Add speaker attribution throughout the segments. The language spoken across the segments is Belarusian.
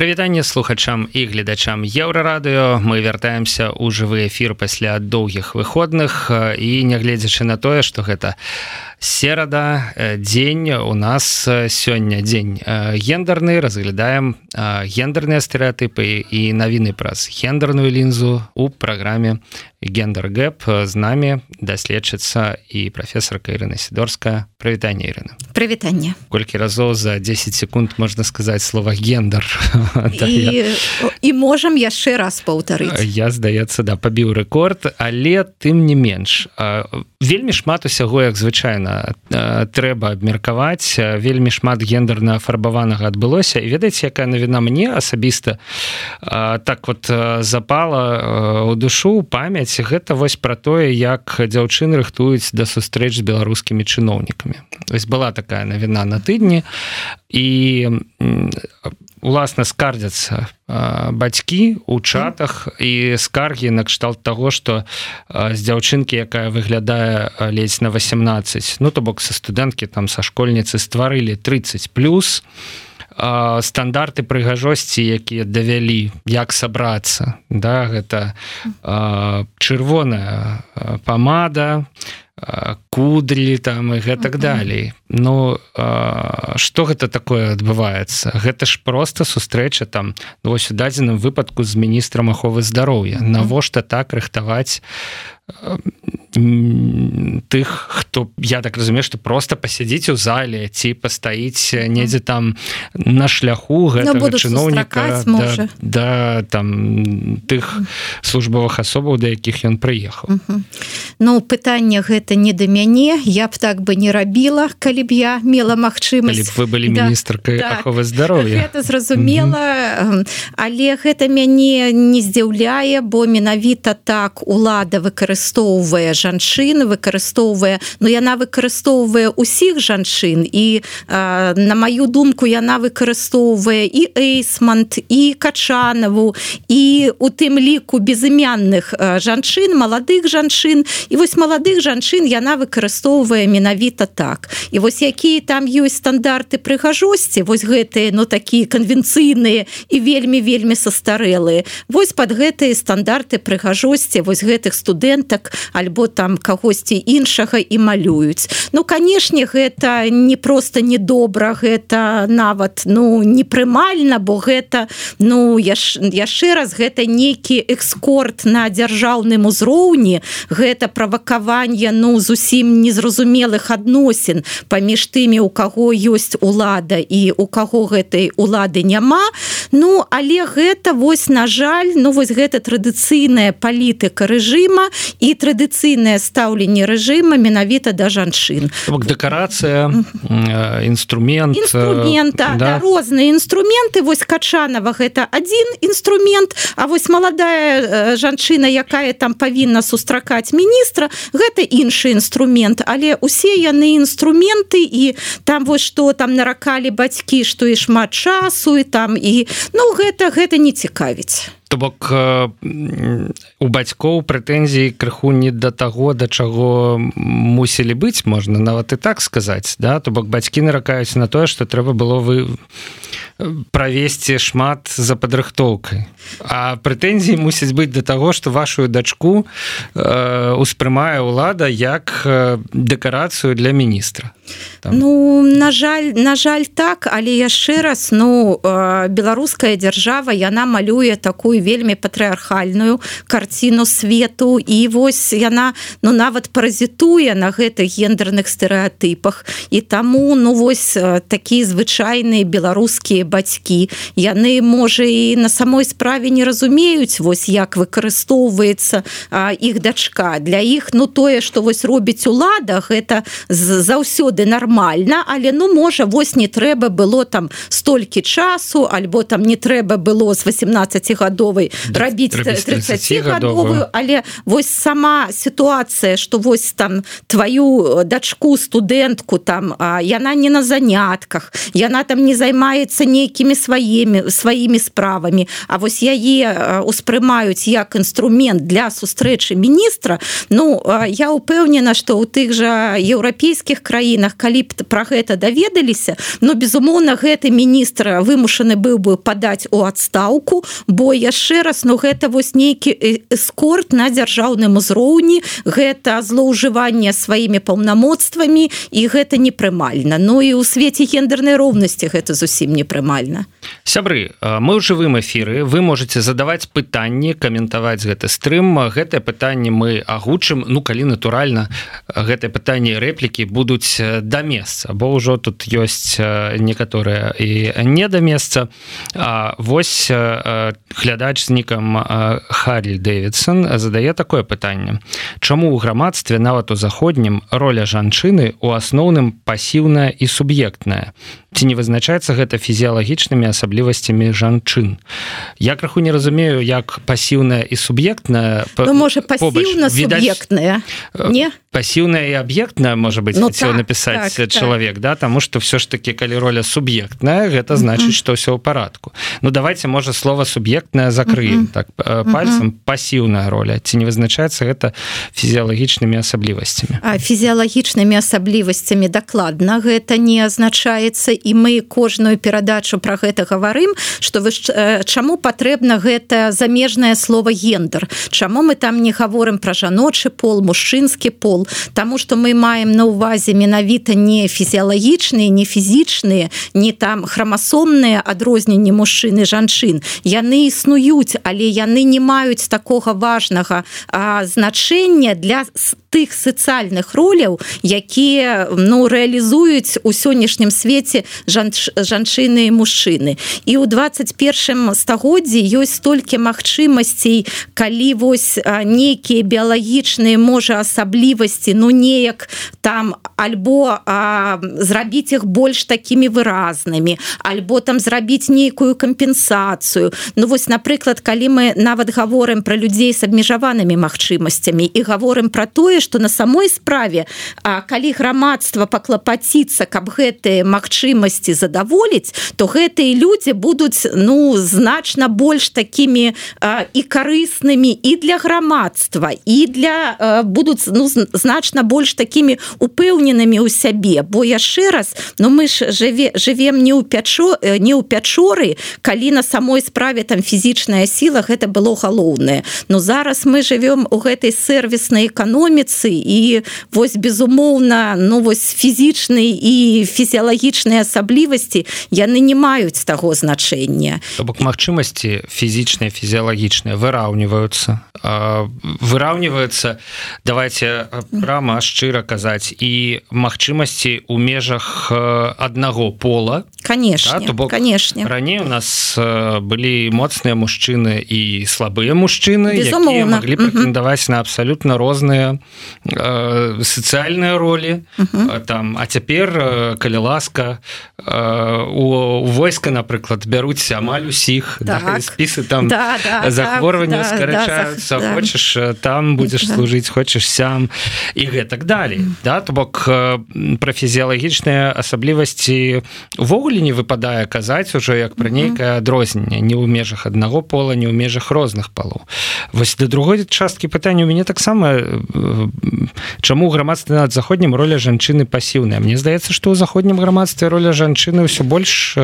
Speaker 1: прывітанне слухачам і гледачам еўрарадыо мы вяртаемся ў жывы эфір пасля доўгіх выходных і нягледзячы на тое что гэта серада дзень у нас сёння дзень гендерны разглядаем гендерныя стэеатыпы і навіны праз гендерную лінзу у праграме гендер гэп з намі даследчыцца і прафесарка Ірына сидорская. Прывітанне Ірына
Speaker 2: прывітанне
Speaker 1: колькі разоў за 10 секунд можна сказаць слова гендер
Speaker 2: і, і можам яшчэ раз паўтарыць
Speaker 1: я здаецца да пабіў рэкорд але тым не менш вельмі шмат усяго як звычайна трэба абмеркаваць. Вельмі шмат гендерна афарбаванага адбылося. І ведаеце якая навіна мне асабіста так вот запала у душу памяць. Гэта вось про тое як дзяўчыны рыхтуюць да сустрэч з беларускімі чыноўнікамі. Ось была такая навіна на тыдні. І уласна скардзяцца бацькі у чатах і скаргі накшталт того что з дзяўчынкі якая выглядае ледзь на 18 ну то бок са студэнткі там са школьніцы стварылі 30 плюс стандарты прыгажосці якія давялі як сабрацца да гэта чырвоная памада кудрі там і гэтак далей. Ну что гэта такое адбываецца? Гэта ж просто сустрэча там ну, вось у дадзеным выпадку з міністрам аховы здароўя навошта так рыхтаваць тых хто я так разумею что просто пасядзіць у зале ці пастаіць недзе там на шляху
Speaker 2: гэтага чыноўніка
Speaker 1: да, да там тых службовых асобаў да якіх ён прыехаў.
Speaker 2: Ну пытанне гэта не да мяне я б так бы не рабіла калі б я мела магчымасць.
Speaker 1: Вы былі да, міністркай да, аховы здароўя
Speaker 2: это зразумела але гэта мяне не здзіўляе бо менавіта так улада выкарыстоўвае жанчын выкарыстоўвае но яна выкарыстоўвае усіх жанчын. І а, на маю думку яна выкарыстоўвае і эйсмант і качанаву і у тым ліку безымянных жанчын маладых жанчын. І вось маладых жанчын яна выкарыстоўвае менавіта так. І вось якія там ёсць стандарты прыгажосці вось гэтыя ну такія канвенцыйныя і вельмі вельмі састарэлыя. Вось под гэтыя стандарты прыгажосці вось гэтых студэнтак альбо там кагосьці іншага і малююць. Ну канешне гэта не просто недобра гэта нават ну непрымальна бо гэта ну яшчэ раз гэта нейкі экскорт на дзяржаўным узроўні гэта правакаванне ну зусім незразумелых адносін паміж тымі у каго ёсць улада і у каго гэтай улады няма ну але гэта вось на жаль ну вось гэта традыцыйная палітыка рэжыма і традыцыйнае стаўленне рэжыма менавіта да жанчын.
Speaker 1: Дэкарацыя інструмент
Speaker 2: інструмента да? да, розныя інструменты. Вось качанова гэта один інструмент А вось маладая жанчына якая там павінна сустракаць міністра гэта іншы інструмент. Але усе яны інструменты і там вось что там наракалі бацькі што і шмат часу і там і ну гэта гэта не цікавіць.
Speaker 1: То бок у бацькоў прэтэнзій крыху не да таго да чаго мусілі быць можна нават і так сказаць да? То бок бацькі наракаюць на тое што трэба было вы правесці шмат за падрыхтоўкай. А прэтэнзіі мусіць быць да таго што вашу дачку э, успрымае ўлада як дэкарацыю для міністра
Speaker 2: Там. Ну на жаль на жаль так але яшчэ раз ну беларуская дзяржава яна малюе такую вельмі патрыархальную карціну свету. І вось яна ну нават паразітуе на гэтых гендерных стэеатыпах і таму ну вось такія звычайныя беларускія бацькі яны можа і на самой справе не разумеюць вось як выкарыстоўваецца іх дачка. Для іх ну тое что вось робіць улада гэта заўсёды заўсёды нормально але ну можа вось не трэба было там столькі часу альбо там не трэба было з 18гадовай рабіць 30гадовую але вось сама сітуацыя что вось там твою дачку студэнтку там а, яна не на занятках яна там не займаецца нейкімі сваімі сваімі справамі А вось яе успрымаюць як інструмент для сустрэчы міністра. Ну я упэўнена что у тых жа еўрапейскіх краін краінах калі б про гэта даведаліся но безумоўна гэты міністр вымушаны быў бы падаць у адстаўку бо яшчэ раз ну гэта вось нейкі эскорт на дзяржаўным узроўні гэта злоўжыванне сваімі паўнамоцтвамі і гэта непрымальна. Ну і у свеце гендернай роўнасці гэта зусім непрымальна
Speaker 1: сябры мы ў жывым эфіры вы можете задаваць пытанні каментаваць гэты стрым. Гэтае пытанне мы агучым. Ну калі натуральна гэтае пытанне рэплікі будуць да месца. Бо ўжо тут ёсць некаторыя і не да месца. Восьось глядач з нікам Харрі Дэвідсон задае такое пытанне. Чаму ў грамадстве нават у заходнім роля жанчыны у асноўным пасіўная і суб'ектная? Ці не вызначаецца гэта фізіялагічнымі асаблівасцямі жанчын. Я краху не разумею як пасіўная і суб'ектная
Speaker 2: ну, можа пасіўна суб'ектная не?
Speaker 1: пасіўная і аб'ектная можа быть ну, так, напісаць так, чалавек так. да тому что все ж таки калі роля суб'ектная гэта значыць что все ў парадку. Ну давайте можа слова суб'ектная закрыем так пальцем пасіўная роля. Ці не вызначаецца гэта фізіялагічнымі асаблівасцямі?
Speaker 2: Фізіялагічнымі асаблівасцямі дакладна гэта не азначаецца і мы кожную перадачу про гэта гаварым что вы чаму патрэбна гэта замежнае слово гендер Чаму мы там не гаворым про жаночы пол мужчынскі пол? Тому что мы маем на увазе менавіта не фізіялагічныя не фізічныя не там храмасомныя адрозненні мужчыны жанчын. Яны існуюць але яны не маюць такога важнага значэння для тых сацыяльных роляў якія ну рэалізуюць у сённяшнім свеце жанч, жанчыны і мужчыны. І ў 21 стагоддзі ёсць столькі магчымасцей калі вось нейкія біялагічныя можа асаблівасці ну неяк там альбо а, зрабіць іх больш такімі выразнымі альбо там зрабіць нейкую кампенсацыю. Ну вось напрыклад калі мы нават гаворым пра людзей з абмежаванымі магчымасцямі і гаворым пра тое что на самой справе а, калі грамадства паклапаціцца каб гэтыя магчымасці задаволіць то гэтыя людзі будуць ну значна больш такімі і карыснымі і для грамадства і для а, будуць ну значна больш такімі упэўненымі ў сябе. Бо яшчэ раз но ну, мы ж жыве жывем не ў пячо не ў пячоры калі на самой справе там фізічная сіла гэта было галоўнае. Но зараз мы живвем у гэтай сервіснай эканоміцы і вось безумоўна ну вось фізічны і фізіялагічныя асаблівасці яны не маюць таго значэння.
Speaker 1: Бок магчымасці фізічныя фізіялагічныя выраўніваюцца. Выраўніваюцца давайте прама шчыра казаць і магчымасці у межах аднаго пола.
Speaker 2: Конечно да, бок канешне.
Speaker 1: раней у нас былі моцныя мужчыны і слабыя мужчыны могли претендаваць на абсалютна розныя сацыяльныя ролі там а цяпер калі ласка у войска напрыклад бяруць амаль усіх так. спісы там да, да, захворвання так, скарачаюцца да, хочаш там будзеш да. служыць хочаш сям і гэтак далей да то бок пра фізіялагічныя асаблівасці увогуле не выпадае казаць ужо як пра нейкае адрозненне. Не ў межах аднаго пола не ў межах розных палоў вось да другой часткі пытання у мяне таксама чаму грамадстве над заходнім роля жанчыны пасіўная? Мне здаецца што ў заходнім грамадстве роля жанчыны ўсё больш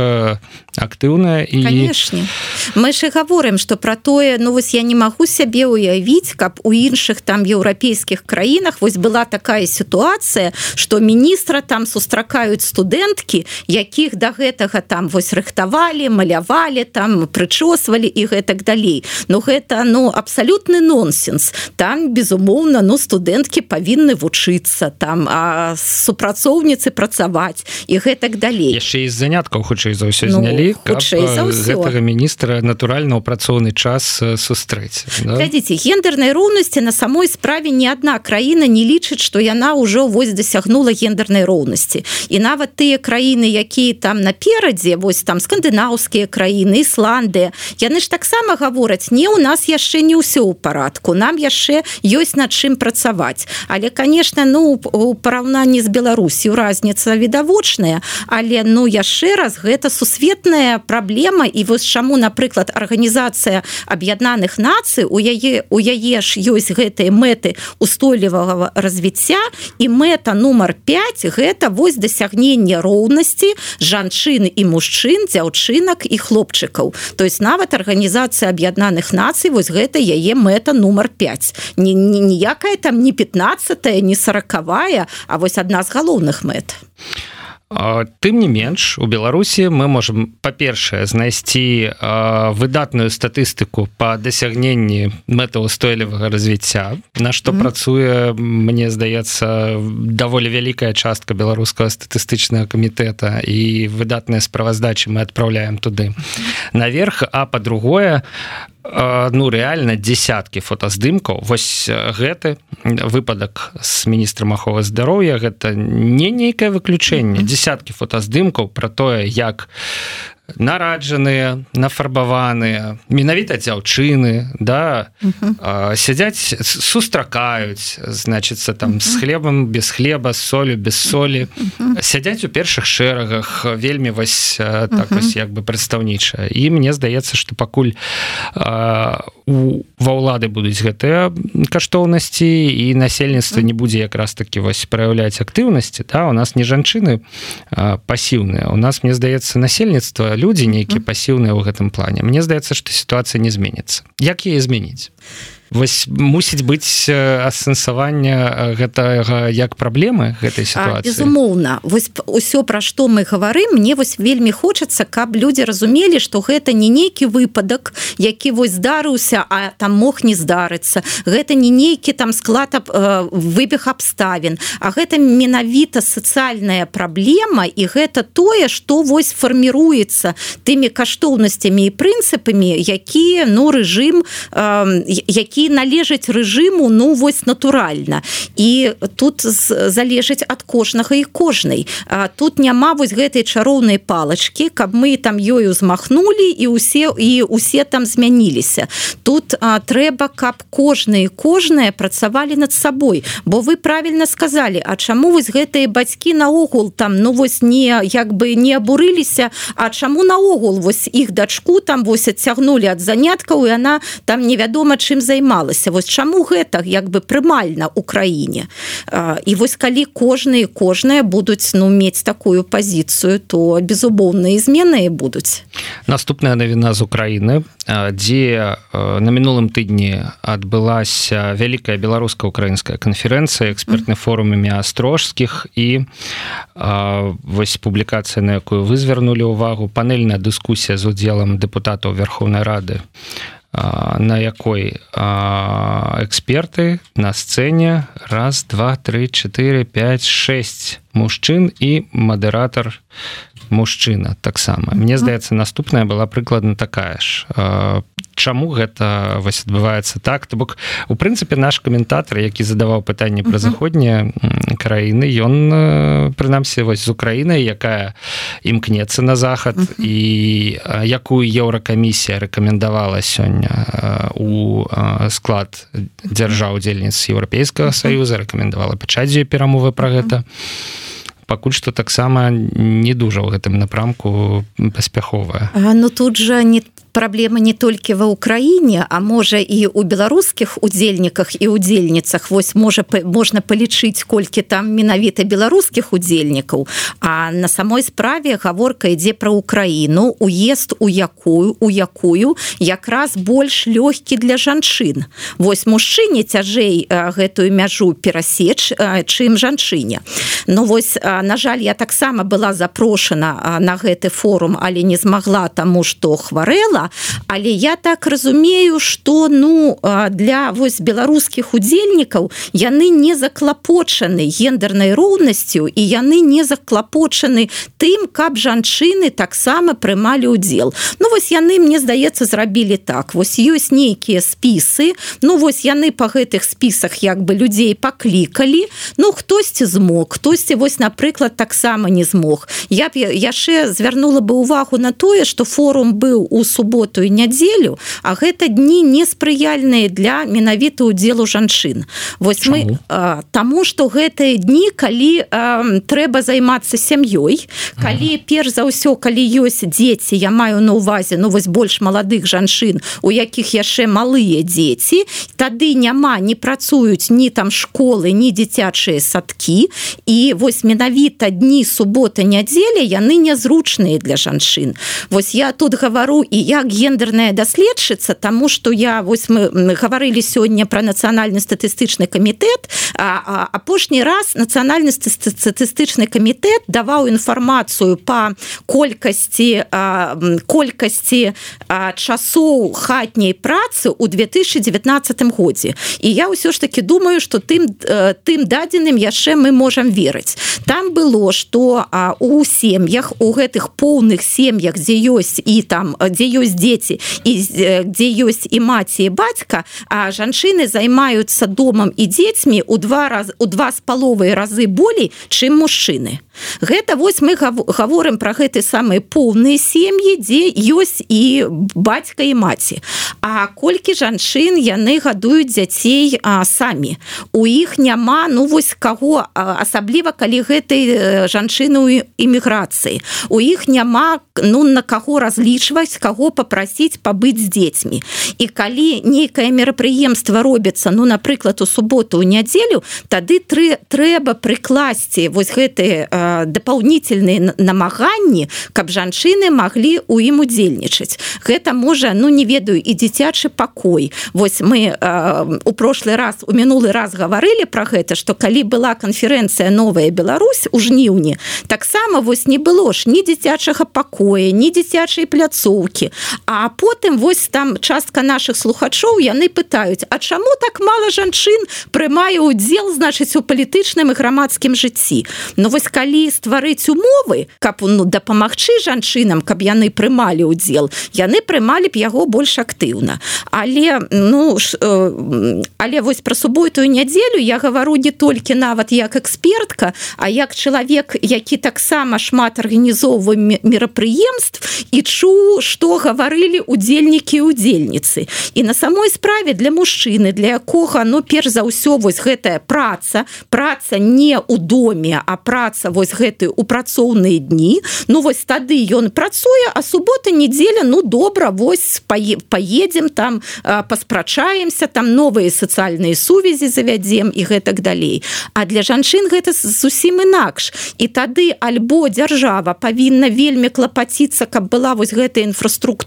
Speaker 1: актыўная і
Speaker 2: Канешне. мы ж гаворым что про тое ну вось я не магу сябе уявіць каб у іншых там еўрапейскіх краінах вось была такая сітуацыя что міністра там сустракаюць студэнткі якіх до да гэтага там вось рыхтавалі малявалі там прычосвалі і гэтак далей. Ну гэта ну абсалютны нонсенс. Там безумоўна ну студэнткі павінны вучыцца там супрацоўніцы працаваць і гэтак далей.
Speaker 1: Яшчэ з заняткаў хутчэй за ўсё ну, знялі гэтага міністра натуральна ў працоўны час сустрэць
Speaker 2: да? глядзіце гендернай роўнасці на самой справе ні адна краіна не лічыць што яна ўжо вось дасягнула гендернай роўнасці. І нават тыя краіны якія там наперадзе вось там скандынаўскія краіны Ісландыя яны ж таксама гавораць не у нас яшчэ не ўсё ў парадку нам яшчэ ёсць над чым працаваць але конечно ну у параўнанні з Беларусю разница відавочная але ну яшчэ раз гэта сусветная праблема. І вось чаму напрыклад арганізацыя аб'яднаных нацый у яе у яе ж ёсць гэтыя мэты устойлівага развіцця. І мэта нумар 5 гэта вось дасягнення роўнасці жанчыны і мужчын дзяўчынак і хлопчыкаў. То есть нават арганізацыя аб'яднаных нацый вось гэта яе мэта нумар 5 не ніякая там не 15 не сороковая а вось адна з галоўных мэт
Speaker 1: тым не менш у беларусі мы можем па-першае знайсці выдатную статыстыку по дасягненні мэтаўстойлівага развіцця на што mm -hmm. працуе мне здаецца даволі вялікая частка беларускага статыстычнага камітэта і выдатныя справаздачы мы адпраўляем туды наверх а по-другое ну реально десяткі фотаздымкаў вось гэты выпадак с міністрам аховы здароўя гэта не нейкае выключэнне. Десяткі фотаздымкаў про тое як нараджаныя нафарбаваныя менавіта дзяўчыны да сядзяць сустракаюць значится там с хлебам без хлеба солю без солі. Сядзяць у першых шэрагах вельмі вось так вось як бы прадстаўнічая і мне здаецца что пакуль у ва ўлады будуць гэтыя каштоўнасці і насельніцтва не будзе якраз таки вось праяўляць актыўнасці да у нас не жанчыны пасіўныя. У нас мне здаецца насельніцтва людзі нейкія пасіўныя ў гэтым плане. Мне здаецца што сітуацыя не зменіцца як яе зменіць вось мусіць быць асэнсаванне гэтага як праблемы гэтай сітуацыі.
Speaker 2: безумоўна. Вось ўсё пра што мы гаварым мне вось вельмі хочацца каб людзі разумелі што гэта не нейкі выпадак які вось здарыўся а там мог не здарыцца. Гэта не нейкі там склад выбег абставін а гэта менавіта сацыяльная праблема і гэта тое што вось фарміруецца тымі каштоўнасцямі і прынцыпамі якія ну рэжым які які належаць рэжыму ну вось натуральна. І тут залежыць ад кожнага і кожнай. Тут няма вось гэтай чароўнай палачки каб мы там ёю змахнули і усе і усе там змяніліся. Тут а, трэба каб кожны кожная працавалі над сабой. Бо вы правильно сказали А чаму вось гэтыя бацькі наогул там ну вось не як бы не абурыліся А чаму наогул вось іх дачку там вось адцягнули ад заняткаў і она там невядома чым займаецца займалася вось чаму гэта як бы прымальна у краіне? І вось калі кожныя кожныя будуць ну мець такую пазіцыю то безумоўныя змены будуць.
Speaker 1: Наступная навіна з Украіны дзе на мінулым тыдні адбылася вялікая беларуска-украінская канферэнцыя экспертны форум імя астрожскіх і вось публікацыя на якую вы звярнулі ўвагу панельная дыскусія з удзелам дэпутатаў Верховнай рады на якой эксперты на сцэне раз два три четыре пять шесть мужчын і мадыратор мужчына таксама мне здаецца наступная была прыкладна такая ж Чаму гэта вось адбываецца так. То бок у прынцыпе наш каментатор які задаваў пытанне пра заходнія краіны ён прынамсі вось з Украінай якая імкнецца на захад і якую еўракамісія рэкамендавала сёння у склад дзяржаў удзельніц еўрапейскага саюза рэкамендавала пачаць перамовы пра гэта. Пакуль што таксама не дужа ў гэтым напрамку паспяховая.
Speaker 2: Ну тут жа не праблема не толькі ва ўкраіне а можа і у беларускіх удзельніках і удзельніцах вось можа можна палічыць колькі там менавіта беларускіх удзельнікаў а на самой справе гаворка ідзе пра ўкраіну уезд у якую у якую якраз больш лёгкі для жанчын. Вось мужчыне цяжэй гэтую мяжу перасеч чым жанчыне. Ну вось на жаль я таксама была запрошана на гэты форум але не змагла таму што хварэла але я так разумею что ну для вось беларускіх удзельнікаў яны не заклапочаны гендернай роўнасцю і яны не заклапочаны тым каб жанчыны таксама прымалі удзел Ну вось яны мне здаецца зрабілі так. Вось ёсць нейкія спісы. Ну вось яны по гэтых спісах як бы людзей паклікалі. Ну хтосьці змог хтосьці вось напрыклад таксама не змог. Я б яшчэ звярнула бы увагу на тое что форум быў у субботу суботу і нядзелю а гэта дні неспрыяльныя для менавіта удзелу жанчын. Вось мы а, таму что гэтыя дні калі а, трэба займацца сям'ёй калі перш за ўсё калі ёсць дзеці я маю на увазе ну вось больш маладых жанчын у якіх яшчэ малыя дзеці тады няма не працуюць ні там школы ні дзіцячыя садкі. І вось менавіта дні субота нядзеля яны нязручныя для жанчын. Вось я тут гавару і як гендерная даследчыца тому что я вось мы гаварылі сёння про нацыянальны статыстычны камітэт апошні раз нацыянальны статыстычны камітэт даваў інфармацыю по колькасці колькасці часоў хатняй працы у 2019 годзе і я ўсё ж таки думаю что тым тым дадзеным яшчэ мы можем верыць там было что у сем'ях у гэтых поўных сем'ях дзе ёсць і там дзе ёсць дзеці і дзе ёсць і маці і бацька а жанчыны займаюцца домам і дзецьмі у два раз у два з паловай разы болей чым мужчыны. Гэта вось мы гаворым про гэты самыя поўныя сем'і дзе ёсць і бацька і маці. А колькі жанчын яны гадуюць дзяцей а, самі? У іх няма ну вось каго асабліва калі гэтай жанчыны ў эміграцыі у іх няма ну на каго разлічваць каго попрасіць пабыць з дзецьмі і калі нейкае мерапрыемства робіцца ну напрыклад у суботу ў нядзелю тады тры трэба прыкласці вось гэтые дапаўнительныя намаганні каб жанчыны маглі у ім удзельнічаць. Гэта можа ну не ведаю і дзіцячы пакой. Вось мы у прошлый раз у мінулы раз гаварылі про гэта что калі была канферэнцыя новая Беларусь у жніўні таксама вось не было ж ні дзіцячага пакоя ні дзіцячай пляцоўкі а потым вось там частка наших слухачоў яны пытаюць А чаму так мало жанчын прымае удзел значыць у палітычным і грамадскім жыцці? Ну вось калі стварыць умовы каб ну дапамагчы жанчынам каб яны прымалі удзел яны прымалі б яго больш актыўна. Але ну ж, э, але вось пра суботую нядзелю я гавару не толькі нават як экспертка а як чалавек які таксама шмат арганізоўваем мерапрыемств і чу што гаварылі удзельнікі удзельніцы і на самой справе для мужчыны для якога ну перш за ўсё вось гэтая праца праца не у доме а праца вось гэты у працоўныя дні. Ну вось тады ён працуе а субота недзеля ну добра вось поедем там паспрачаемся там новыя сацыяльныя сувязі завядзем і гэтак далей. А для жанчын гэта зусім інакш. І тады альбо дзяржава павінна вельмі клапаціцца каб была вось гэтая інфраструктура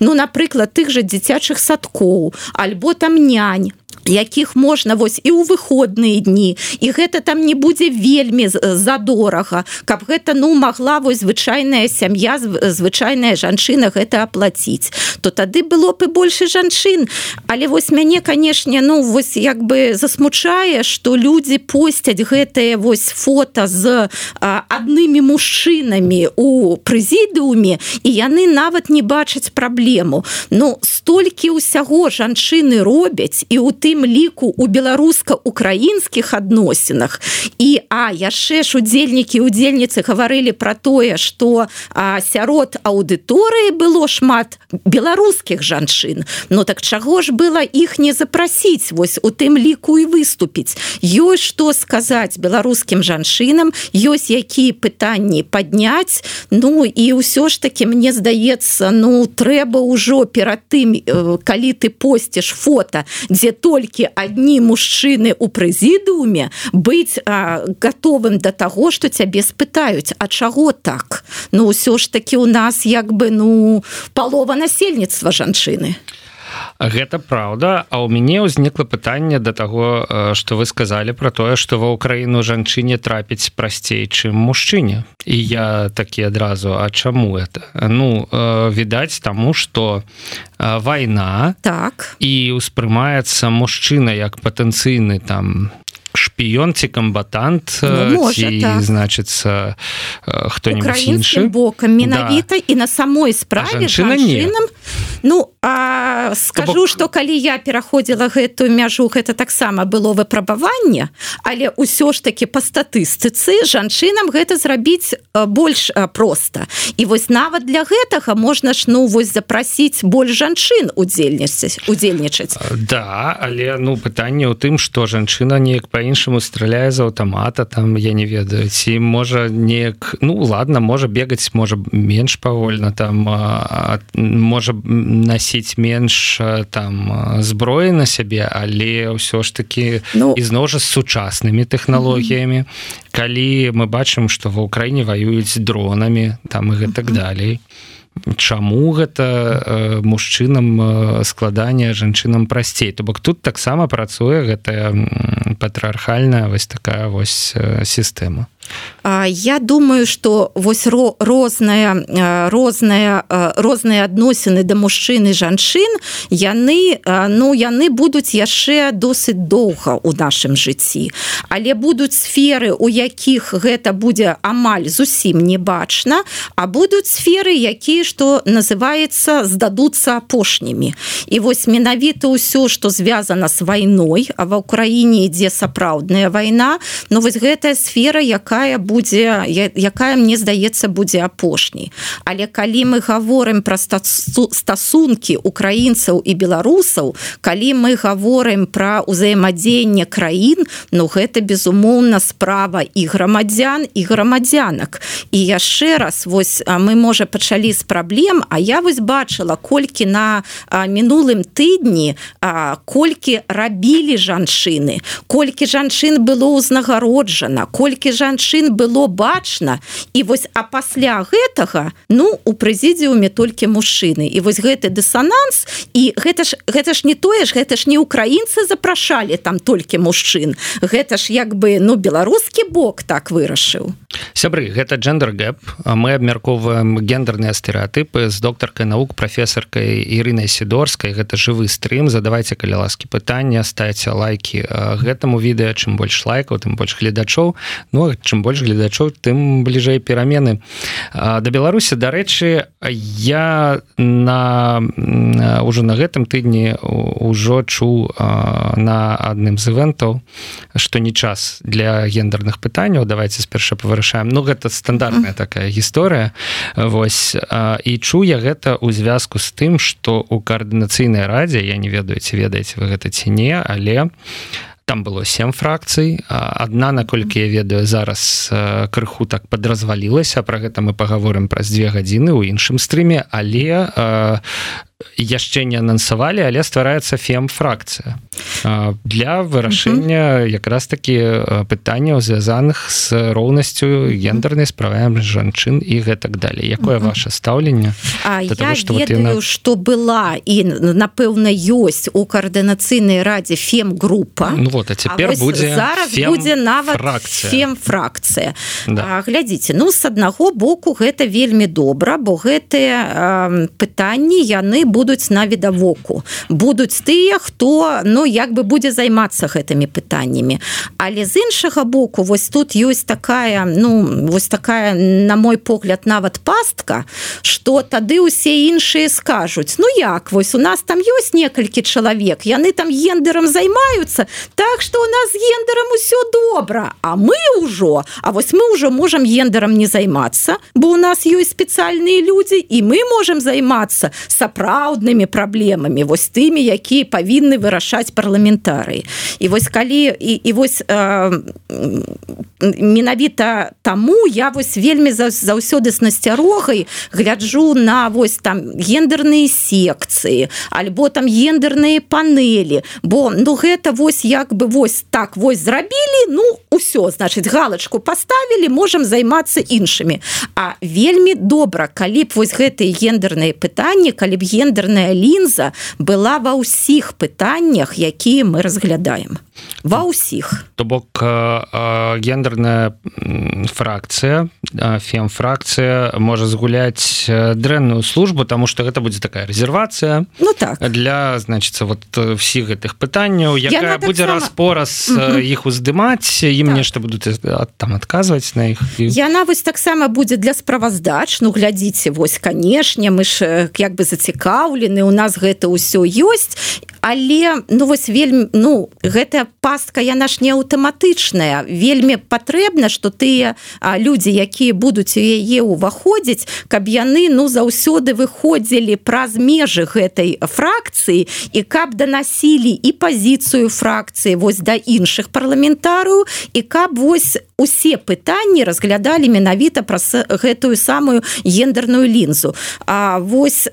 Speaker 2: ну напрыклад тых жа дзіцячых садкоў альбо там нянь якіх можна вось і ў выходныя дні. І гэта там не будзе вельмі задорага. Каб гэта ну могла вось звычайная сям'я звычайная жанчына гэта аплаціць то тады было б і больше жанчын. Але вось мяне канешне ну вось як бы засмучае что людзі посцяць гэтые вось фото з аднымі мужчынамі у прэзідыуме і яны нават не бачаць праблему. Ну столькі ўсяго жанчыны робяць і у тым ліку у беларуска-украінскіх адносінах. І а яшчэ ж удзельнікі удзельніцы гаварылі про тое что сярод аўдыторыі было шмат беларускіх жанчын. Но так чаго ж было іх не запрасіць? Вось у тым ліку і выступіць. Ёсць что сказаць беларускім жанчынам ёсць якія пытанні падняць. Ну і ўсё ж таки мне здаецца ну трэба ўжо перад тым э, калі ты посціш фото дзе только толькі адні мужчыны у прэзідыуме быць а, готовым до таго что цябе спытаюць а чаго так? Ну ўсё ж таки у нас як бы ну палова насельніцтва жанчыны
Speaker 1: Гэта праўда А ў мяне ўзнікла пытанне да таго што вы сказалі про тое што ва ўкраіну жанчыне трапіць прасцей чым мужчыне. І я такі адразу А чаму это ну відаць таму что вайна
Speaker 2: так.
Speaker 1: і ўспрымаецца мужчына як патэнцыйны там шпіён ці камбатант
Speaker 2: ну, так.
Speaker 1: значыцца хто-нибудь іншы
Speaker 2: бокам менавіта да. і на самой справе жанчынам Ну а скажу бок... что калі я пераходзіла гэтую мяжу гэта таксама было выпрабаванне але ўсё ж таки по статыстыцы жанчынам гэта зрабіць больш просто і вось нават для гэтага можна ж ну вось запросіць больш жанчын удзельніцаць удзельнічаць
Speaker 1: да але ну пытанне ў тым что жанчына неяк по-іншаму страляе з аўтамата там я не ведаю ці можа неяк ну ладно можа бегаць можа менш павольна там можа насіць менш там зброі на сябе але ўсё ж таки ну ізноў жа з сучаснымі тэхналогіямі калі мы бачым что ва ўкраіне воююць дронамі там і гэтак далей Чаму гэта э, мужчынам э, складанне жанчынам прасцей. То бок тут таксама працуе гэтая патрыархальная вось такая вось э, сістэма
Speaker 2: Я думаю что вось розная розная розныя адносіны да мужчын і жанчын яны ну яны будуць яшчэ досыць доўга у нашым жыцці. Але будуць сферы у якіх гэта будзе амаль зусім не бачна а будуць сферы якія што называется здадуцца апошнімі. І вось менавіта ўсё што звязана з вайной а ва ўкраіне ідзе сапраўдная вайна но вось гэтая сфера якая якая будзе якая мне здаецца будзе апошняй. Але калі мы говорим про стасункі украінцаў і беларусаў калі мы говорим про ўзаемадзеянне краін ну гэта безумоўна справа і грамадзян і грамадзянак. І яшчэ раз вось мы можа пачалі з праблем А я вось бачыла колькі на мінулым тыдні колькі рабілі жанчыны колькі жанчын было ўзнагароджана колькі жанчын жанчын было бачна. І вось а пасля гэтага ну у прэзідыуме толькі мужчыны. І вось гэты дысананс і гэта ж гэта ж не тое ж гэта ж не украінцы запрашалі там толькі мужчын. Гэта ж як бы ну беларускі бок так вырашыў.
Speaker 1: Сябры гэта джендер гэп. Мы абмяркоўваем гендерныя стэеатыпы з доктаркай навук прафесаркай Ірынай сідорскай гэта жывы стрым. Задавайте каля ласкі пытання ставце лайки гэтаму відэа. Чым больш лайкаў тым больш гледачоў. Ну чым чым больш гледачоў тым бліжэй перамены да беларусі дарэчы я на ўжо на гэтым тыдні ўжо чуў на адным з івентаў што не час для гендерных пытанняў. Давайте спярша павырашаем. Ну гэта стандартная такая гісторыя. Вось і чу я гэта ў звязку з тым што у каардынацыйнай радзе я не ведаю ці ведаеце вы гэта ці не але у там было сем фракцый. Одна наколькі я ведаю зараз крыху так подразвалілася про гэта мы паговорым праз две гадзіны у іншым стрыме. Але яшчэ не анансавалі але ствараецца фем фракцыя для вырашэння якраз такі пытанняў звязаных з роўнасцю гендернай справаем жанчын і гэтак далей. Якое ваше стаўленне
Speaker 2: что была і напэўна ёсць у каардынацыйнай радзе фем група
Speaker 1: ну, вот а цяпер будзе
Speaker 2: будзе нават фем фракцыя да. глядзіце ну с аднаго боку гэта вельмі добра бо гэтыя пытанні яны будуць на відавоку. Будуць тыя хто ну як бы будзе займацца гэтымі пытаннямі. Але з іншага боку вось тут ёсць такая ну вось такая на мой погляд нават пастка что тады усе іншыя скажуць ну як? Вось у нас там ёсць некалькі чалавек яны там гендерам займаюцца так что у нас гендерам усё добра а мы ўжо А вось мы ўжо можем гендерам не займацца бо у нас ёсць спецыяльныя людзі і мы можем займацца сапраўды сапраўднымі праблемамі вось тымі якія павінны вырашаць парламентарыі. І вось калі і, і вось э, менавіта таму я вось вельмі заўсёды з насцярогай гляджу на вось там гендерныя секцыі альбо там гендерныя панелі бо ну гэта вось як бы вось так вось зрабілі ну ўсё значыць галочку поставілі можемм займацца іншымі. А вельмі добра калі б вось гэтыя гендерныя пытанні калі б гендерная лінза была ва ўсіх пытаннях які якія мы разглядаем. Ва ўсіх
Speaker 1: то бок гендерная фракцыя фемфракцыя можа згуляць дрэнную службу тому что гэта будзе такая резервацыя
Speaker 2: Ну так.
Speaker 1: для значится вот всіх гэтых пытанняў якая будзе сама... распораз іх уздымаць ім так. нешта будуць там адказваць на іх
Speaker 2: яна вось таксама будзе для справаздач Ну глядзіце вось канешне мы ж як бы зацікаўлены у нас гэта ўсё ёсць але ну вось вельмі ну гэтая пастка яна ж не аўтаматычная. Вельмі патрэбна что тыя людзі якія будуць у яе ўваходзіць каб яны ну заўсёды выходзілі праз межы гэтай фракцыі і каб данасілі і пазіцыю фракцыі вось да іншых парламентарыў і каб вось усе пытанні разглядалі менавіта праз гэтую самую гендерную лінзу. А вось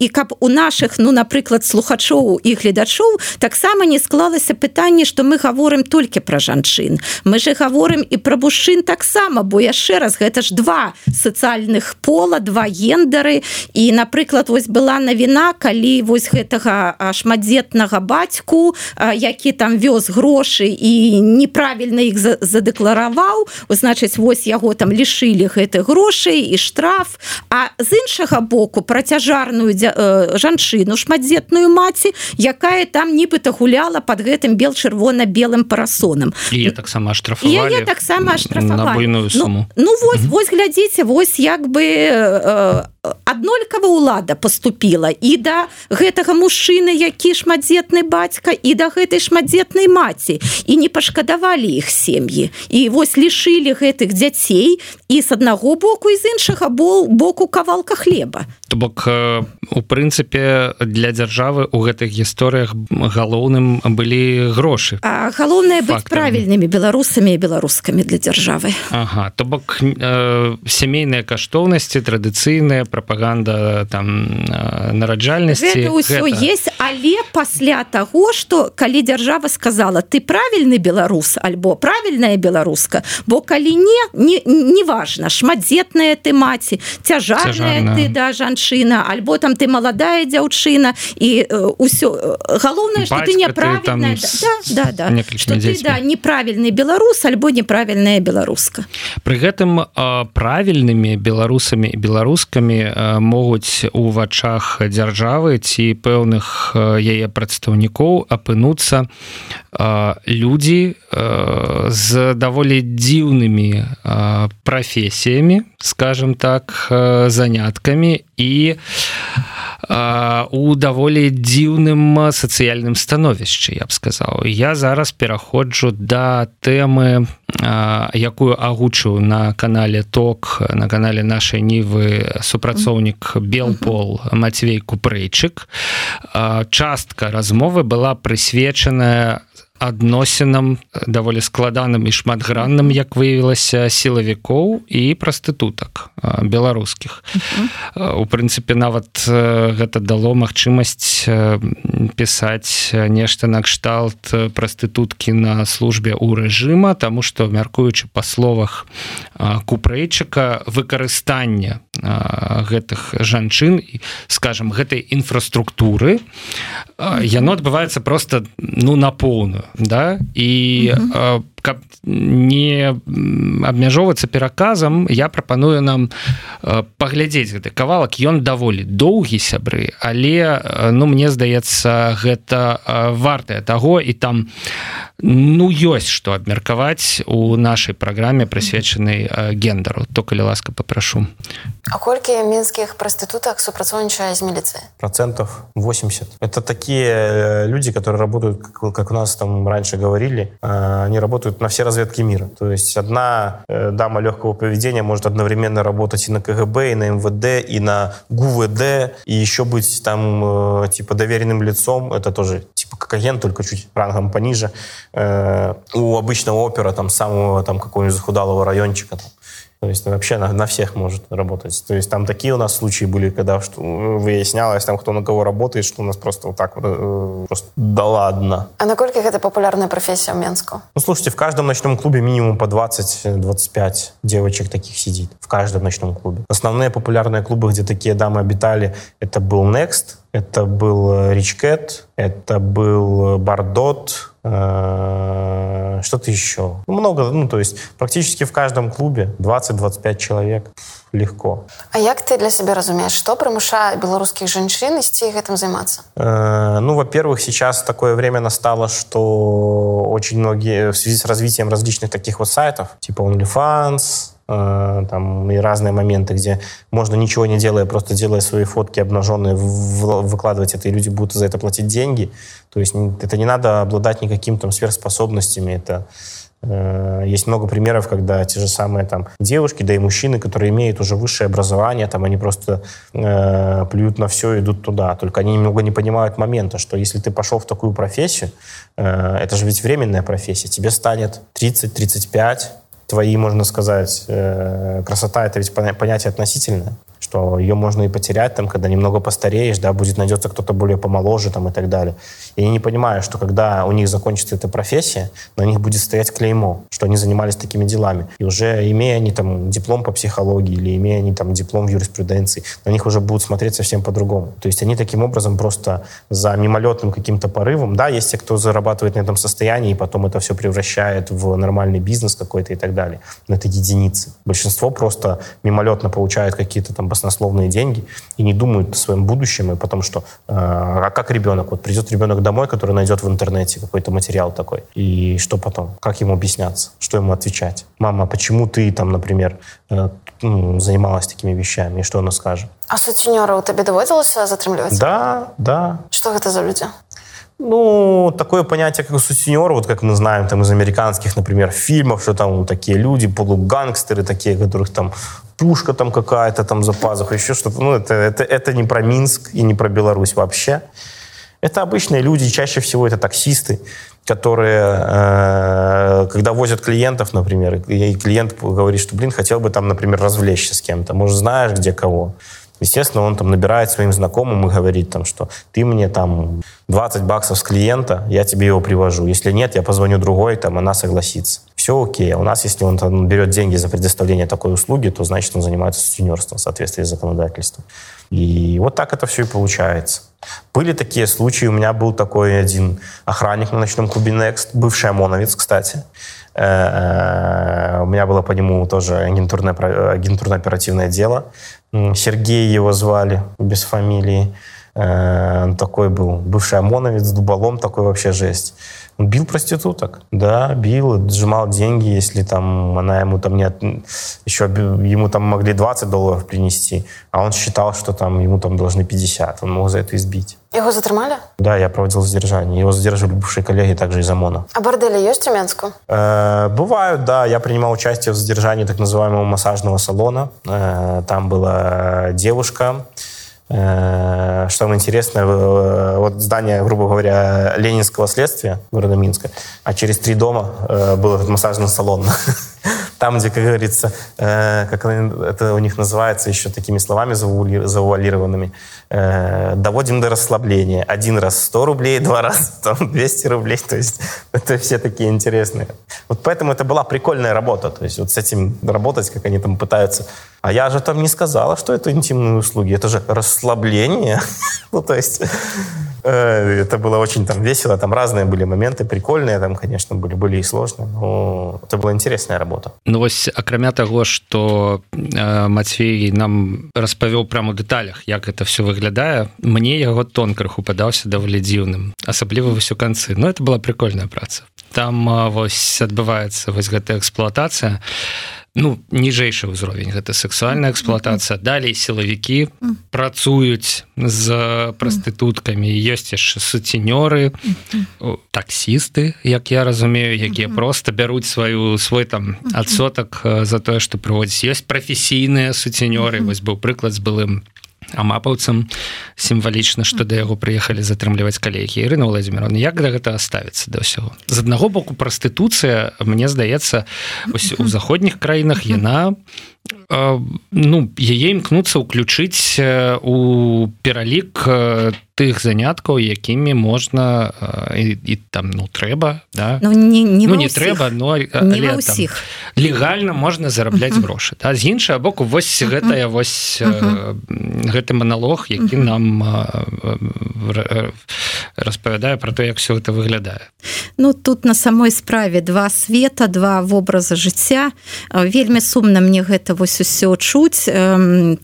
Speaker 2: і каб у наших ну напрыклад слухаць слухачоў і гледачоў таксама не склалася пытанне что мы гаворым толькі пра жанчын. Мы же гаворым і пра мужчын таксама бо яшчэ раз гэта ж два сацыяльных пола два гендары. І напрыклад вось была навіна калі вось гэтага шматдзетнага бацьку які там вёз грошы і неправільна іх задэклараваў значыць вось яго там лішылі гэты грошай і штраф. А з іншага боку працяжарную жанчыну шматдзетную мать маці якая там нібыта гуляла под гэтым бел чырвона-белым парасонам.
Speaker 1: Таксама штраф
Speaker 2: таксама штрафную
Speaker 1: ну,
Speaker 2: ну вось вось глядзіце вось як бы э, аднолькава ўлада поступила і да гэтага мужчыны які шматдзетны бацька і да гэтай шматдзетнай маці. І не пашкадавалі іх сем'і. І вось лішылі гэтых дзяцей і з аднаго боку і з іншага бол боку кавалка хлеба.
Speaker 1: То бок у прынцыпе для дзяржавы у гэтых гісторыях галоўным былі грошы.
Speaker 2: Галоўнае быць правільнымі беларусамі і беларускамі для дзяржавы.
Speaker 1: Ага. То бок э, сямейныя каштоўнасці традыцыйныя прапаганда там нараджальнасці
Speaker 2: ўсё есть але пасля таго что калі дзяржава сказала ты правільны беларус альбо правільная беларуска бо калі не не неважно шматдзетная ты маці цяжарная ты да жанчына альбо там ты маладая дзяўчына і ўсё галоўнае что ты неправільная да, да, да, ты, да, неправільны беларус альбо неправільная беларуска.
Speaker 1: При гэтым правільнымі беларусамі і беларускамі могуць у вачах дзяржавы ці пэўных яе прадстаўнікоў апынуцца людзі з даволі дзіўнымі прафесіямі скажем так заняткамі і у даволі дзіўным сацыяльным становішчы я б сказаў. Я зараз пераходжу да тэмы якую агучыў на канале ток на канале нашай нівы супрацоўнік белпол Мацвей купрэйчык частка размовы была прысвечаная адносінам даволі складаным і шматгранным як выявілася сілавікоў і прастытутак беларускіх. У прынцыпе нават гэта дало магчымасць пісаць нешта накшталт прастытуткі на службе у рэжыма тому что мяркуючы па словах купрэйчыка выкарыстання гэтых жанчын скажем гэтай інфраструктуры яно адбываецца просто ну на поўную да? І каб не абмяжоўвацца пераказам я прапаную нам паглядзець гэты кавалак. Ён даволі доўгі сябры але ну мне здаецца гэта вартае таго. І там ну ёсць што абмеркаваць у нашай праграме прысвечанай гендару то калі ласка попрашу
Speaker 3: А колькі мінскіх прастытутах супрацоўнічае з міліцыі
Speaker 4: процентов 80 это такие люди которые работают как у нас там раньше говорили. Они работают на все разведки мира. То есть одна э, дама легкого поведения может одновременно работать и на КГБ, и на МВД, и на ГУВД, и еще быть там э, типа доверенным лицом. Это тоже типа как агент, только чуть рангом пониже. Э, у обычного опера там самого там какого-нибудь захудалого райончика там, То есть вообще на, на всех может работать. То есть там такие у нас случаи были, когда что, выяснялось, там, кто на кого работает, что у нас просто вот так вот э, просто да ладно.
Speaker 3: А наколькі гэта папулярная прафесія ў Менску?
Speaker 4: Ну, слушайте, в каждом ночном клубе минимум по 20-25 девочек таких сидит. В каждом ночном клубе. Основные популярные клубы, где такие дамы обитали, это был Next, это был Rich Cat, это был Бардот, э, что-то еще. Много, ну, то есть практически в каждом клубе 20-25 человек легко.
Speaker 3: А як ты для себя разумеешь, что прымушае беларускіх жанчын ісці гэтым займацца?
Speaker 4: Э, ну, во-первых, сейчас такое время настало, что очень многие в связи с развитием различных таких вот сайтов, типа OnlyFans, э, там и разные моменты, где можно ничего не делая, просто делая свои фотки обнаженные, выкладывать это, и люди будут за это платить деньги. То есть это не надо обладать никаким там сверхспособностями, это Э, есть много примеров, когда те же самые там девушки, да и мужчины, которые имеют уже высшее образование, там они просто э, плюют на все и идут туда. Только они немного не понимают момента, что если ты пошел в такую профессию, э, это же ведь временная профессия, тебе станет 30-35, твои, можно сказать, э, красота это ведь понятие относительное что ее можно и потерять, там, когда немного постареешь, да, будет найдется кто-то более помоложе там, и так далее. И они не понимают, что когда у них закончится эта профессия, на них будет стоять клеймо, что они занимались такими делами. И уже имея они там диплом по психологии или имея они там диплом в юриспруденции, на них уже будут смотреть совсем по-другому. То есть они таким образом просто за мимолетным каким-то порывом, да, есть те, кто зарабатывает на этом состоянии, и потом это все превращает в нормальный бизнес какой-то и так далее. Но это единицы. Большинство просто мимолетно получают какие-то там баснословные деньги и не думают о своем будущем, и потому что, э, а как ребенок? Вот придет ребенок домой, который найдет в интернете какой-то материал такой, и что потом? Как ему объясняться? Что ему отвечать? Мама, почему ты там, например, э, ну, занималась такими вещами, и что она скажет?
Speaker 3: А сутенера у тебе доводилось затрымливать?
Speaker 4: Да, да.
Speaker 3: Что это за люди?
Speaker 4: Ну, такое понятие, как сутенер, вот как мы знаем там из американских, например, фильмов, что там такие люди, полугангстеры такие, которых там пушка там какая-то там за пазухой, еще что-то. Ну, это, это, это не про Минск и не про Беларусь вообще. Это обычные люди, чаще всего это таксисты, которые, э, когда возят клиентов, например, и клиент говорит, что, блин, хотел бы там, например, развлечься с кем-то, может, знаешь, где кого. Естественно, он там набирает своим знакомым и говорит там, что ты мне там 20 баксов с клиента, я тебе его привожу. Если нет, я позвоню другой, там она согласится. Все окей. А у нас, если он там берет деньги за предоставление такой услуги, то значит он занимается сутенерством в соответствии с законодательством. И вот так это все и получается. Были такие случаи. У меня был такой один охранник на ночном клубе Next, бывший ОМОНовец, кстати. Э, у меня было по нему тоже агентурное, агентурно-оперативное дело. Сергей его звали, без фамилии. Э, он такой был, бывший ОМОНовец дуболом, такой вообще жесть. Он бил проституток, да, бил, отжимал деньги, если там она ему там нет, еще ему там могли 20 долларов принести, а он считал, что там ему там должны 50, он мог за это избить.
Speaker 3: Его затримали?
Speaker 4: Да, я проводил задержание. Его задерживали бывшие коллеги также из ОМОНа.
Speaker 3: А бордели есть в Тюменску?
Speaker 4: Э, бывают, да. Я принимал участие в задержании так называемого массажного салона. Э, там была девушка, что вам интересно, э, вот здание, грубо говоря, Ленинского следствия города Минска, а через три дома э, был этот массажный салон. Там, где, как говорится, как это у них называется еще такими словами завуалированными, доводим до расслабления. Один раз 100 рублей, два раза там 200 рублей. То есть это все такие интересные. Вот поэтому это была прикольная работа. То есть вот с этим работать, как они там пытаются а я же там не сказала, что это интимные услуги. Это же расслабление. ну, то есть э, это было очень там весело. Там разные были моменты, прикольные там, конечно, были, были и сложные. Но это была интересная работа.
Speaker 1: Ну, вот, акрамя того, что э, Матвей нам распавёў прямо в деталях, як это все выглядае, мне его тон крыху падаўся даволі дзіўным, асабліва вось у канцы. Но это была прикольная праца. Там э, вось адбываецца вось гэтая эксплуатацыя ну ніжэйшы ўзровень гэта сексуальная эксплуатацыя далей сілавікі працуюць з прастытуткамі ёсць яшчэ суцінёры таксісты як я разумею якія просто бяруць сваю свой там адсотак за тое што прыводзіць ёсць прафесійныя суцінёры вось быў прыклад з былым амапаўцам сімвалічна што да яго прыехалі затрымліваць калегі Ірына владимировна як да гэта ставіцца да ўсяго? З аднаго боку прастытуцыя мне здаецца у заходніх краінах яна ну яе імкнуцца ўключыць у пералік тых заняткаў якімі можна і, і там ну трэба да
Speaker 2: ну, не, не,
Speaker 1: ну, не трэба но
Speaker 2: усіх
Speaker 1: легальна можна зарабляць uh -huh. грошы а з іншага боку вось гэтая вось uh -huh. гэты маналог які uh -huh. нам распавядае про то як все это выглядае.
Speaker 2: Ну тут на самой справе два света два вобраза жыцця. Вельмі сумна мне гэта вось усё чуць.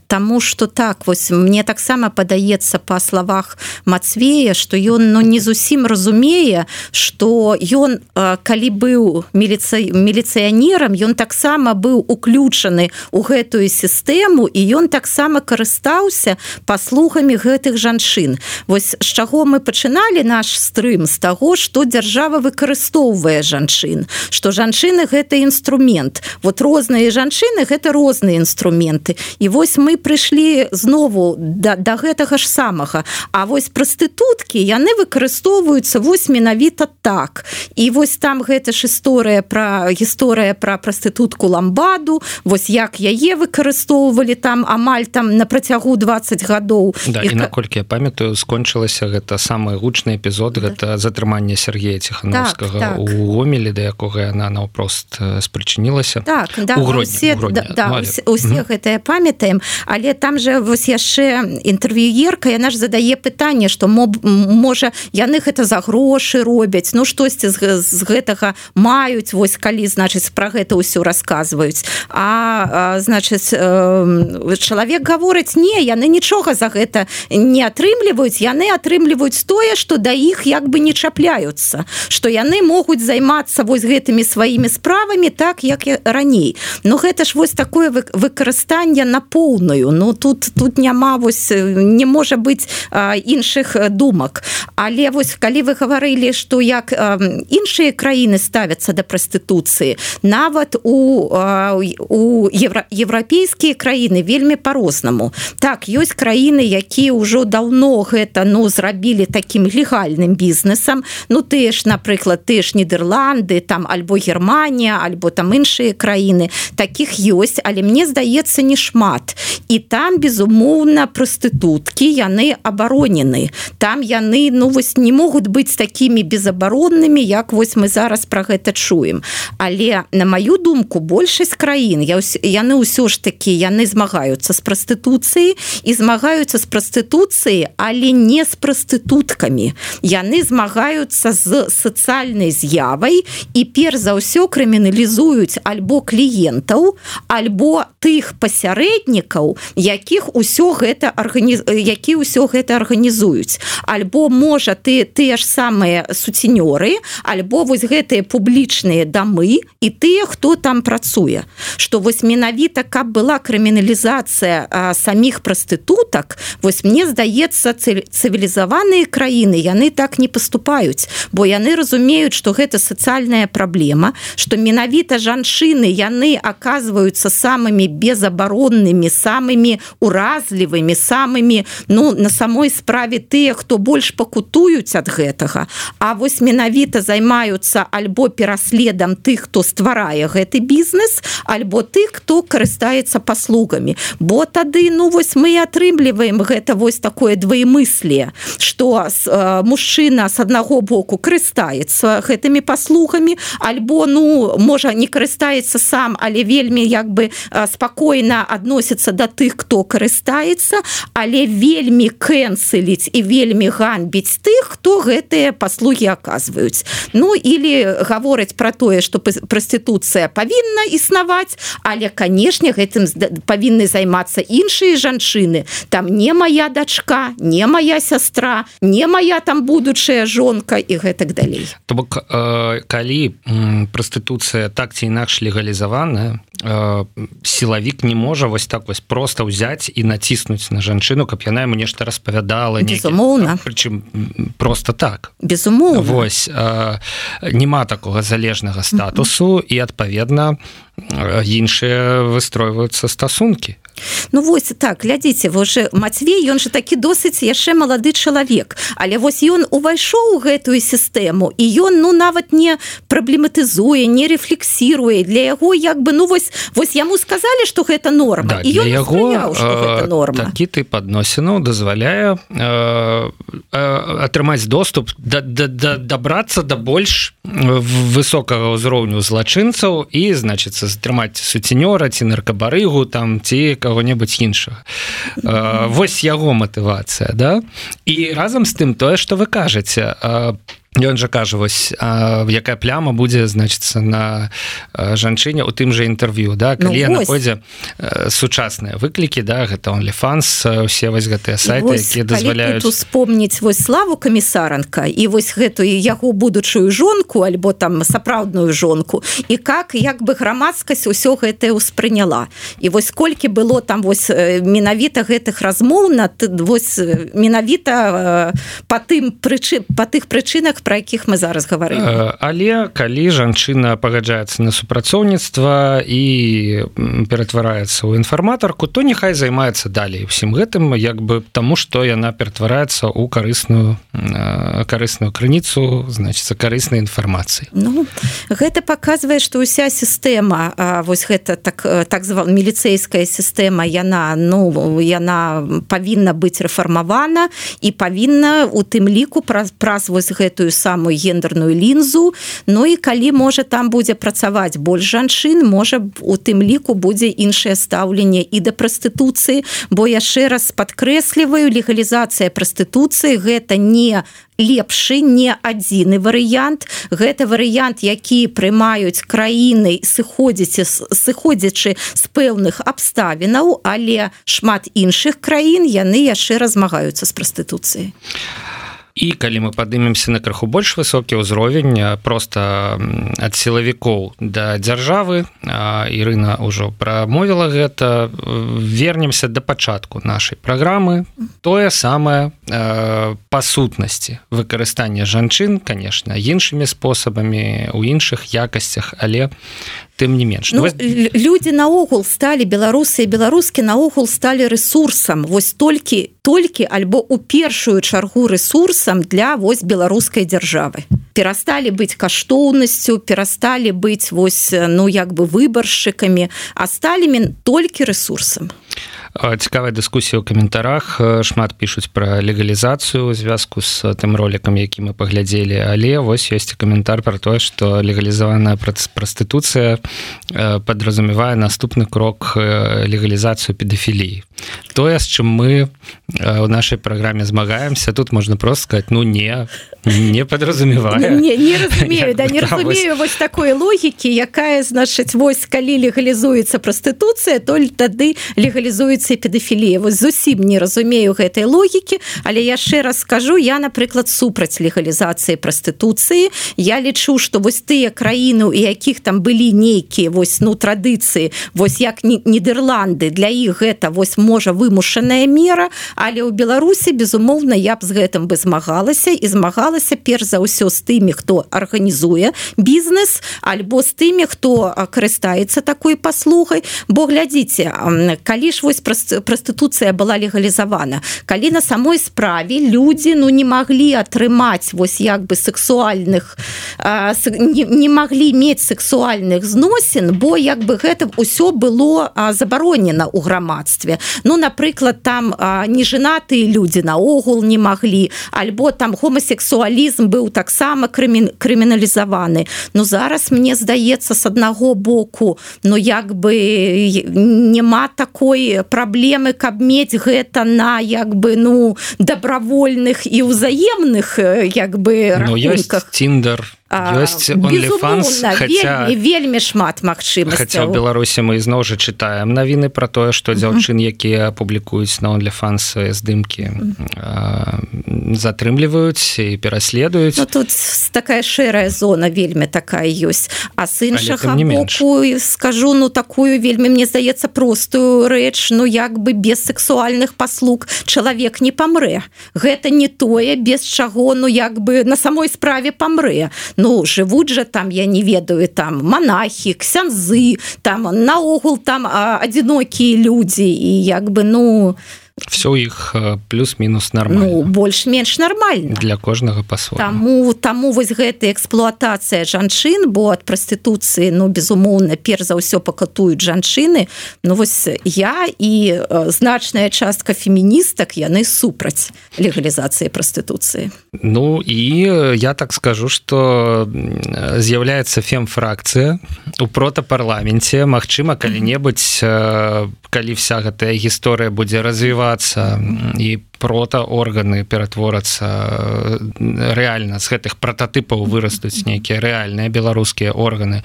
Speaker 2: Таму что так вось мне таксама падаецца па словах Мацвея что ён ну не зусім разумее что ён калі быў міліцый міліцыянерам ён таксама быў уключаны у гэтую сістэму і ён таксама карыстаўся паслугамі гэтых жанчын. Вось з чаго мы пачыналі наш стрым з таго что дзяржава выкарыстоўвае жанчын что жанчыны гэта інструмент. Вот розныя жанчыны гэта розныя інструменты. І вось мы прыйшлі знову да, да гэтага ж самага. А вось прастытуткі яны выкарыстоўваюцца вось менавіта так. І вось там гэта ж гісторыя про гісторыя про прастытутку ламбаду вось як яе выкарыстоўвалі там амаль там на працягу 20 гадоў.
Speaker 1: Да, і, і наколькі я памятаю скончылася гэта самы гучны эпізод гэта затрымання Сергея ціхановскага так, так. у гомелі да якога яна наўпрост спрычынілася.
Speaker 2: Так да, усе, да, да, ну, усе, усе гэтыя памятаем але там же вось яшчэ інтэрв'юерка яна ж задае пытанне что моб можа яны гэта за грошы робяць ну штосьці з, з гэтага маюць вось калі значыць про гэта ўсё рассказываюць а, а значыць э, чалавек гаворыць не яны нічога за гэта не атрымліваюць яны атрымліваюць тое что да іх як бы не чапляюцца что яны могуць займацца вось гэтымі сваімі справамі так як і раней. Но гэта ж вось такое выкарыстанне на поўную. Но тут тут няма вось не можа быть іншых думак. Але вось калі вы гаварылі что як іншыя краіны ставятся да прастытуцыі нават у у еўрапейскія краіны вельмі по-рознаму так ёсць краіны якія ўжо давно гэта ну зрабілі таким легальным бізнесам. Ну ты ж напрыклад ты ж нідерланды там альбо германія альбо там іншыя краіны таких ёсць але мне здаецца не шмат. І там безумоўна прастытуткі яны абаронены там яны ну вось не могуць быць такими безабароннымі як вось мы зараз про гэта чуем але на маю думку большасць краін я яны ўсё ж таки яны змагаюцца з прастытуцыі і змагаюцца з прастытуцыі але не з прастытуткамі яны змагаюцца з сацыяльнай з'явай і перш за ўсё крыміналізуюць альбо кліентаў альбо тых пасярэднікаў якіх усё гэта аргані які ўсё гэта арганізуюць. Альбо можа ты тыя ж самыя суцінёры альбо вось гэтыя публічныя дамы і тыя хто там працуе. Что вось менавіта каб была крыміналізацыя саміх прастытутак вось мне здаецца цывілізаваныя краіны яны так не поступаюць бо яны разумеюць что гэта сацыяльная праблема что менавіта жанчыны яны оказываются самымі безабароннымі самымі уразлівымі самымі ну на самой справе тыя хто больш пакутуюць ад гэтага. А вось менавіта займаюцца альбо пераследам тых хто стварае гэты бізнес альбо тых хто карыстаецца паслугамі. Бо тады ну вось мы атрымліваем гэта вось такое двоемысле что э, мужчына с аднаго боку карыстаецца гэтымі паслугамі альбо ну можа не карыстаецца сам але вельмі як бы э, спакойна адносіцца да тых хто карыстаецца але вельмі кэнцеліць і вельмі ганьбіць тых хто гэтыя паслуги оказываюць ну или гавораць про тое что проституцыя павінна існаваць але канешне гэтым павінны займацца іншыя жанчыны. Там не моя дачка не моя сястра не моя там будучая жонка і гэтак далей.
Speaker 1: То бок э, калі проституцыя так ці інакш легалізаваная э, сілавік не можа вось так вось просто ўзяць і націснуць на жанчыну каб яна ему нешта распавядала
Speaker 2: безумоўна.
Speaker 1: Прычым просто так.
Speaker 2: Безумоўна.
Speaker 1: Вось э, няма такога залежнага статусу і адпаведна іншыя выстройваюцца стасункі
Speaker 2: Ну вось так глядзіце вы же Мацвей ён же такі досыць яшчэ малады чалавек. Але вось ён увайшоў у гэтую сістэму і ён ну нават не праблематызуе не рефлексіруе. Для яго як бы ну вось вось яму сказали что гэта норма
Speaker 1: да, і ён яго норма. такі ты подносінаў дазваляе э, атрымаць доступ да, да, да добрацца до да больш высокага ўзроўню злачынцаў і значится затрымаць суцінёра ці наркабарыгу там ці кого-небудзь іншага. Восьось яго матывацыя да? І разам з тым тое что вы кажаце по Ён жа кажа вось якая пляма будзе значыцца на жанчыне у тым жа інтэрв'ю да? Калі ну, находзе сучасныя выклікі да гэта онліфанс усе вось гэтыя сайты якія дазваляюць.
Speaker 2: успомніць вось славу камісаранка і вось гэтую яго будучую жонку альбо там сапраўдную жонку і как як бы грамадскасць усё гэтае ўспрыняла. І вось колькі было там вось менавіта гэтых размоў на вось менавіта по тым прычы по тых прычынах про якіх мы зараз гаварым
Speaker 1: але калі жанчына пагаджаецца на супрацоўніцтва і ператвараецца ў інфарматарку то няхай займаецца далей усім гэтым як бы таму што яна ператвараецца ў карысную карысную крыніцу значится карыснай інфармацыі.
Speaker 2: Ну гэта показвае што ўся сістэма вось гэта так так звал міліцэйская сістэма яна ну яна павінна быць рэфармавана і павінна у тым ліку праз праз вось гэтую самую гендерную лінзу Ну і калі можа там будзе працаваць больш жанчын можа у тым ліку будзе іншае стаўленне і да прастытуцыі бо яшчэ раз падкрэсліваю легалізацыя прастытуцыі гэта не лепшы не адзіны варыянт. Гэта варыянт які прымаюць краіны сыходзіце сыходзячы з пэўных абставінаў але шмат іншых краін яны яшчэ размагаюцца з прастытуцыі
Speaker 1: а і калі мы падымемся на крыху больш высокі ўзровень просто ад сілавікоў да дзяржавы Ірына ўжо прамовіла гэта вернемся да пачатку нашай праграмы тое самае па сутнасці выкарыстання жанчын конечно іншымі спосабамі у іншых якасцях але тым не менш
Speaker 2: ну, вось... люди наогул сталі беларусы і беларускі наогул сталі ресурсам вось толькі толькі альбо у першую чаргу ресурсам для вось беларускай дзяржавы. Перасталі быць каштоўнасцю перасталі быць вось ну як бы выбаршчыкамі а сталі мен толькі ресурсам
Speaker 1: цікавая дыскусія ў каментарах. Шмат пишутць пра легалізацыю звязку з тым ролікам які мы паглядзелі. Але вось ёсць каментар про тое что легалізаваная прастытуцыя подразумевае наступны крок легалізацыю педафіліі тое з чым мы у нашай праграме змагаемся тут можна просто сказать ну не не подразумевае
Speaker 2: не, не разумею, да, не разумею вось такой логікі якая значыць вось калі легалізуецца прастытуцыя толь тады легалізуецца педафілія вось зусім не разумею гэтай логікі але яшчэ раз скажу я напрыклад супраць легалізацыі прастытуцыі. Я лічу что вось тыя краіны у якіх там былі нейкія вось ну традыцыі вось як нідерланды для іх гэта вось можа вымушаная мера але ў беларусі безумоўна я б з гэтым бы змагалася і змагала змагалася перш за ўсё з тымі хто арганізуе бізнес альбо з тымі хто карыстаецца такой паслугай. Бо глядзіце калі ж вось прастытуцыя была легалізавана. Калі на самой справе людзі ну не маглі атрымаць вось як бы сексуальных не маглі мець сексуальных зносін бо як бы гэта ўсё было забаронена ў грамадстве. Ну напрыклад там не жанатыя людзі наогул не маглі альбо там гомосексуальны сексуалізм быў таксама крыміналізаваны. Но зараз мне здаецца с аднаго боку но як бы няма такой праблемы каб мець гэта на як бы ну добровольных і ўзаемных як бы
Speaker 1: ну, тиндер ёсць
Speaker 2: хотя вельмі шмат магчыма
Speaker 1: хотя в беларусе мы ізноў жа читаем навіны про тое что дзяўчын якія публікуюць на онлифанс здымки затрымліваюць і пераследуюць
Speaker 2: ну, тут такая шэрая зона вельмі такая ёсць а с іншага скажу ну такую вельмі мне здаецца простую рэч ну як бы без сексуальных паслуг чалавек не памрэ гэта не тое без чаго ну як бы на самой справе памрэ ну жывуць жа там я не ведаю там монахі ксянзы там наогул там адзінокія людзі і як бы ну
Speaker 1: все у іх э, плюс-мінус нормально.
Speaker 2: Ну, больш-менш нормально.
Speaker 1: Для кожнага па
Speaker 2: таму таму вось гэта эксплуатацыя жанчын бо ад прастытуцыі ну безумоўна перш за ўсё пакатуюць жанчыны. Ну вось я і э, значная частка феміністак яны супраць легалізацыі прастытуцыі.
Speaker 1: Ну і э, я так скажу что з'яўляецца фемфракцыя у протапарламенце. Мачыма калі-небудзь калі вся гэтая гісторыя будзе развівацца і прота органы ператворацца рэальна з гэтых прототыпаў вырастуць нейкія рэальныя беларускія органы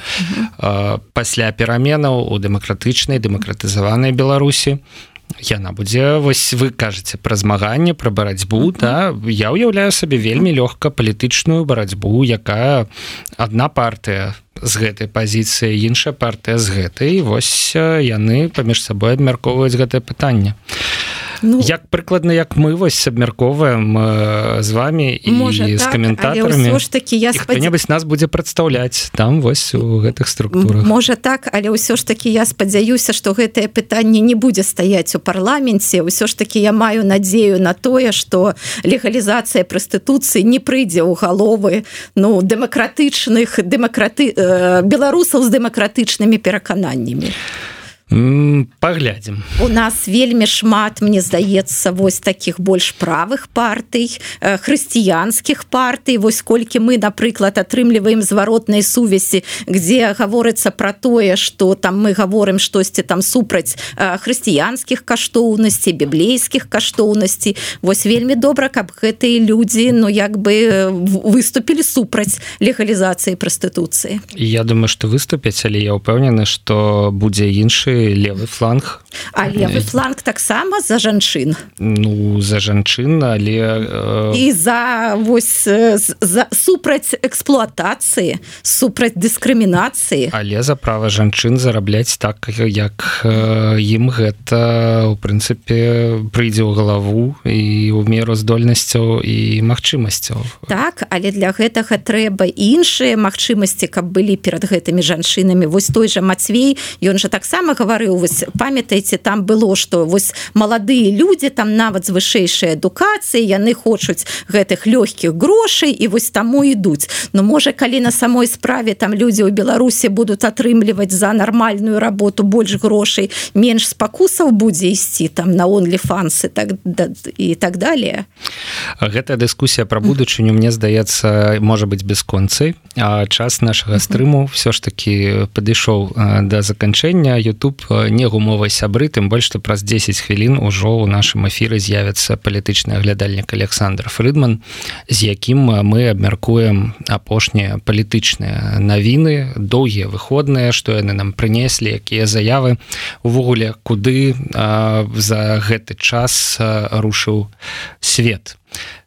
Speaker 1: пасля пераменаў у дэмакратычнай дэмакратызаванай беларусі. Яна будзе вось вы кажаце пра змаганне пра барацьбу да? Я ўяўляю сабе вельмі лёгка палітычную барацьбу якая адна партыя з гэтай пазіцыі іншая партыя з гэтай. Вось яны паміж сабой абмяркоўваюць гэтае пытанне ну, як прыкладна як мы вось абмяркоўваем э, з вами і можа, з так, каментаторамі
Speaker 2: ж таки я
Speaker 1: спадзябось нас будзе прадстаўляць там вось у гэтых структурах.
Speaker 2: Можа так але ўсё ж таки я спадзяюся что гэтае пытанне не будзе стаять у парламенце. Ўсё ж таки я маю надзею на тое что легалізацыя прастытуцыі не прыйдзе ў галовы ну дэмакратычных дэмакраты э, беларусаў з дэмакратычнымі перакананнямі
Speaker 1: паглядзім
Speaker 2: у нас вельмі шмат мне здаецца вось таких больш правых партый э, хрысціянскіх партый. Вось колькі мы напрыклад атрымліваем зваротнай сувязі где гаворыцца про тое что там мы гаворым штосьці там супраць э, хрысціянскіх каштоўнасцей біблейскіх каштоўнасцей. Вось вельмі добра каб гэтыя людзі но ну, як бы э, выступілі супраць легалізацыі прастытуцыі.
Speaker 1: Я думаю что выступяць але я ўпэўнены что будзе іншы левы фланг.
Speaker 2: А левы фланг таксама за жанчын?
Speaker 1: Ну за жанчын але
Speaker 2: э... і за вось за супраць эксплуатацыі супраць дыскрымінацыі?
Speaker 1: Але за права жанчын зарабляць так як ім гэта у прынцыпе прыйдзе ў галаву і ў меру здольнасцяў і магчымасцяў.
Speaker 2: Так але для гэтага трэба іншыя магчымасці каб былі перад гэтымі жанчынамі. Вось той жа Мацвей ён жа таксама говорит гаварыў вось памятаеце там было что вось маладыя людзі там нават з вышэйшай адукацыі яны хочуць гэтых лёгкіх грошай і вось таму ідуць но можа калі на самой справе там людзі ў беларусе будуць атрымліваць за нармальную работу больш грошай менш спакусаў будзе ісці там на онлі фансы так да, і так далее.
Speaker 1: Гэтая дыскусія пра будучыню мне здаецца можа быть бясконцай а час нашага стрыму все ж таки падышоў да заканчэння. YouTube YouTube не гумовай сябры тым больш што праз 10 хвілін ужо ў нашым эфіры з'явіцца палітычны аглядальнік Александр Фрыдман з якім мы абмяркуем апошнія палітычныя навіны доўгія выходныя што яны нам прынеслі якія заявы увогуле куды а, за гэты час рушыў свет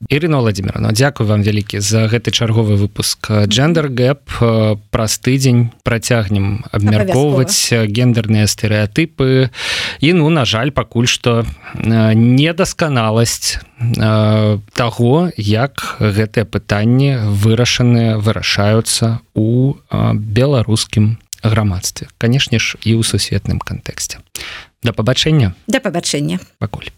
Speaker 1: Ірына владимировна Дякую вам вялікі за гэты чарговы выпуск. Джендер гэп праз тыдзень працягнем абмяркоўваць гендерныя стэеатыпы і ну на жаль пакуль што недасканаласць таго як гэтыя пытанні вырашаныя вырашаюцца у беларускім грамадстве. Канешне ж і ў сусветным кантэксце. Да пабачэння.
Speaker 2: Да пабачэння.
Speaker 1: Пакуль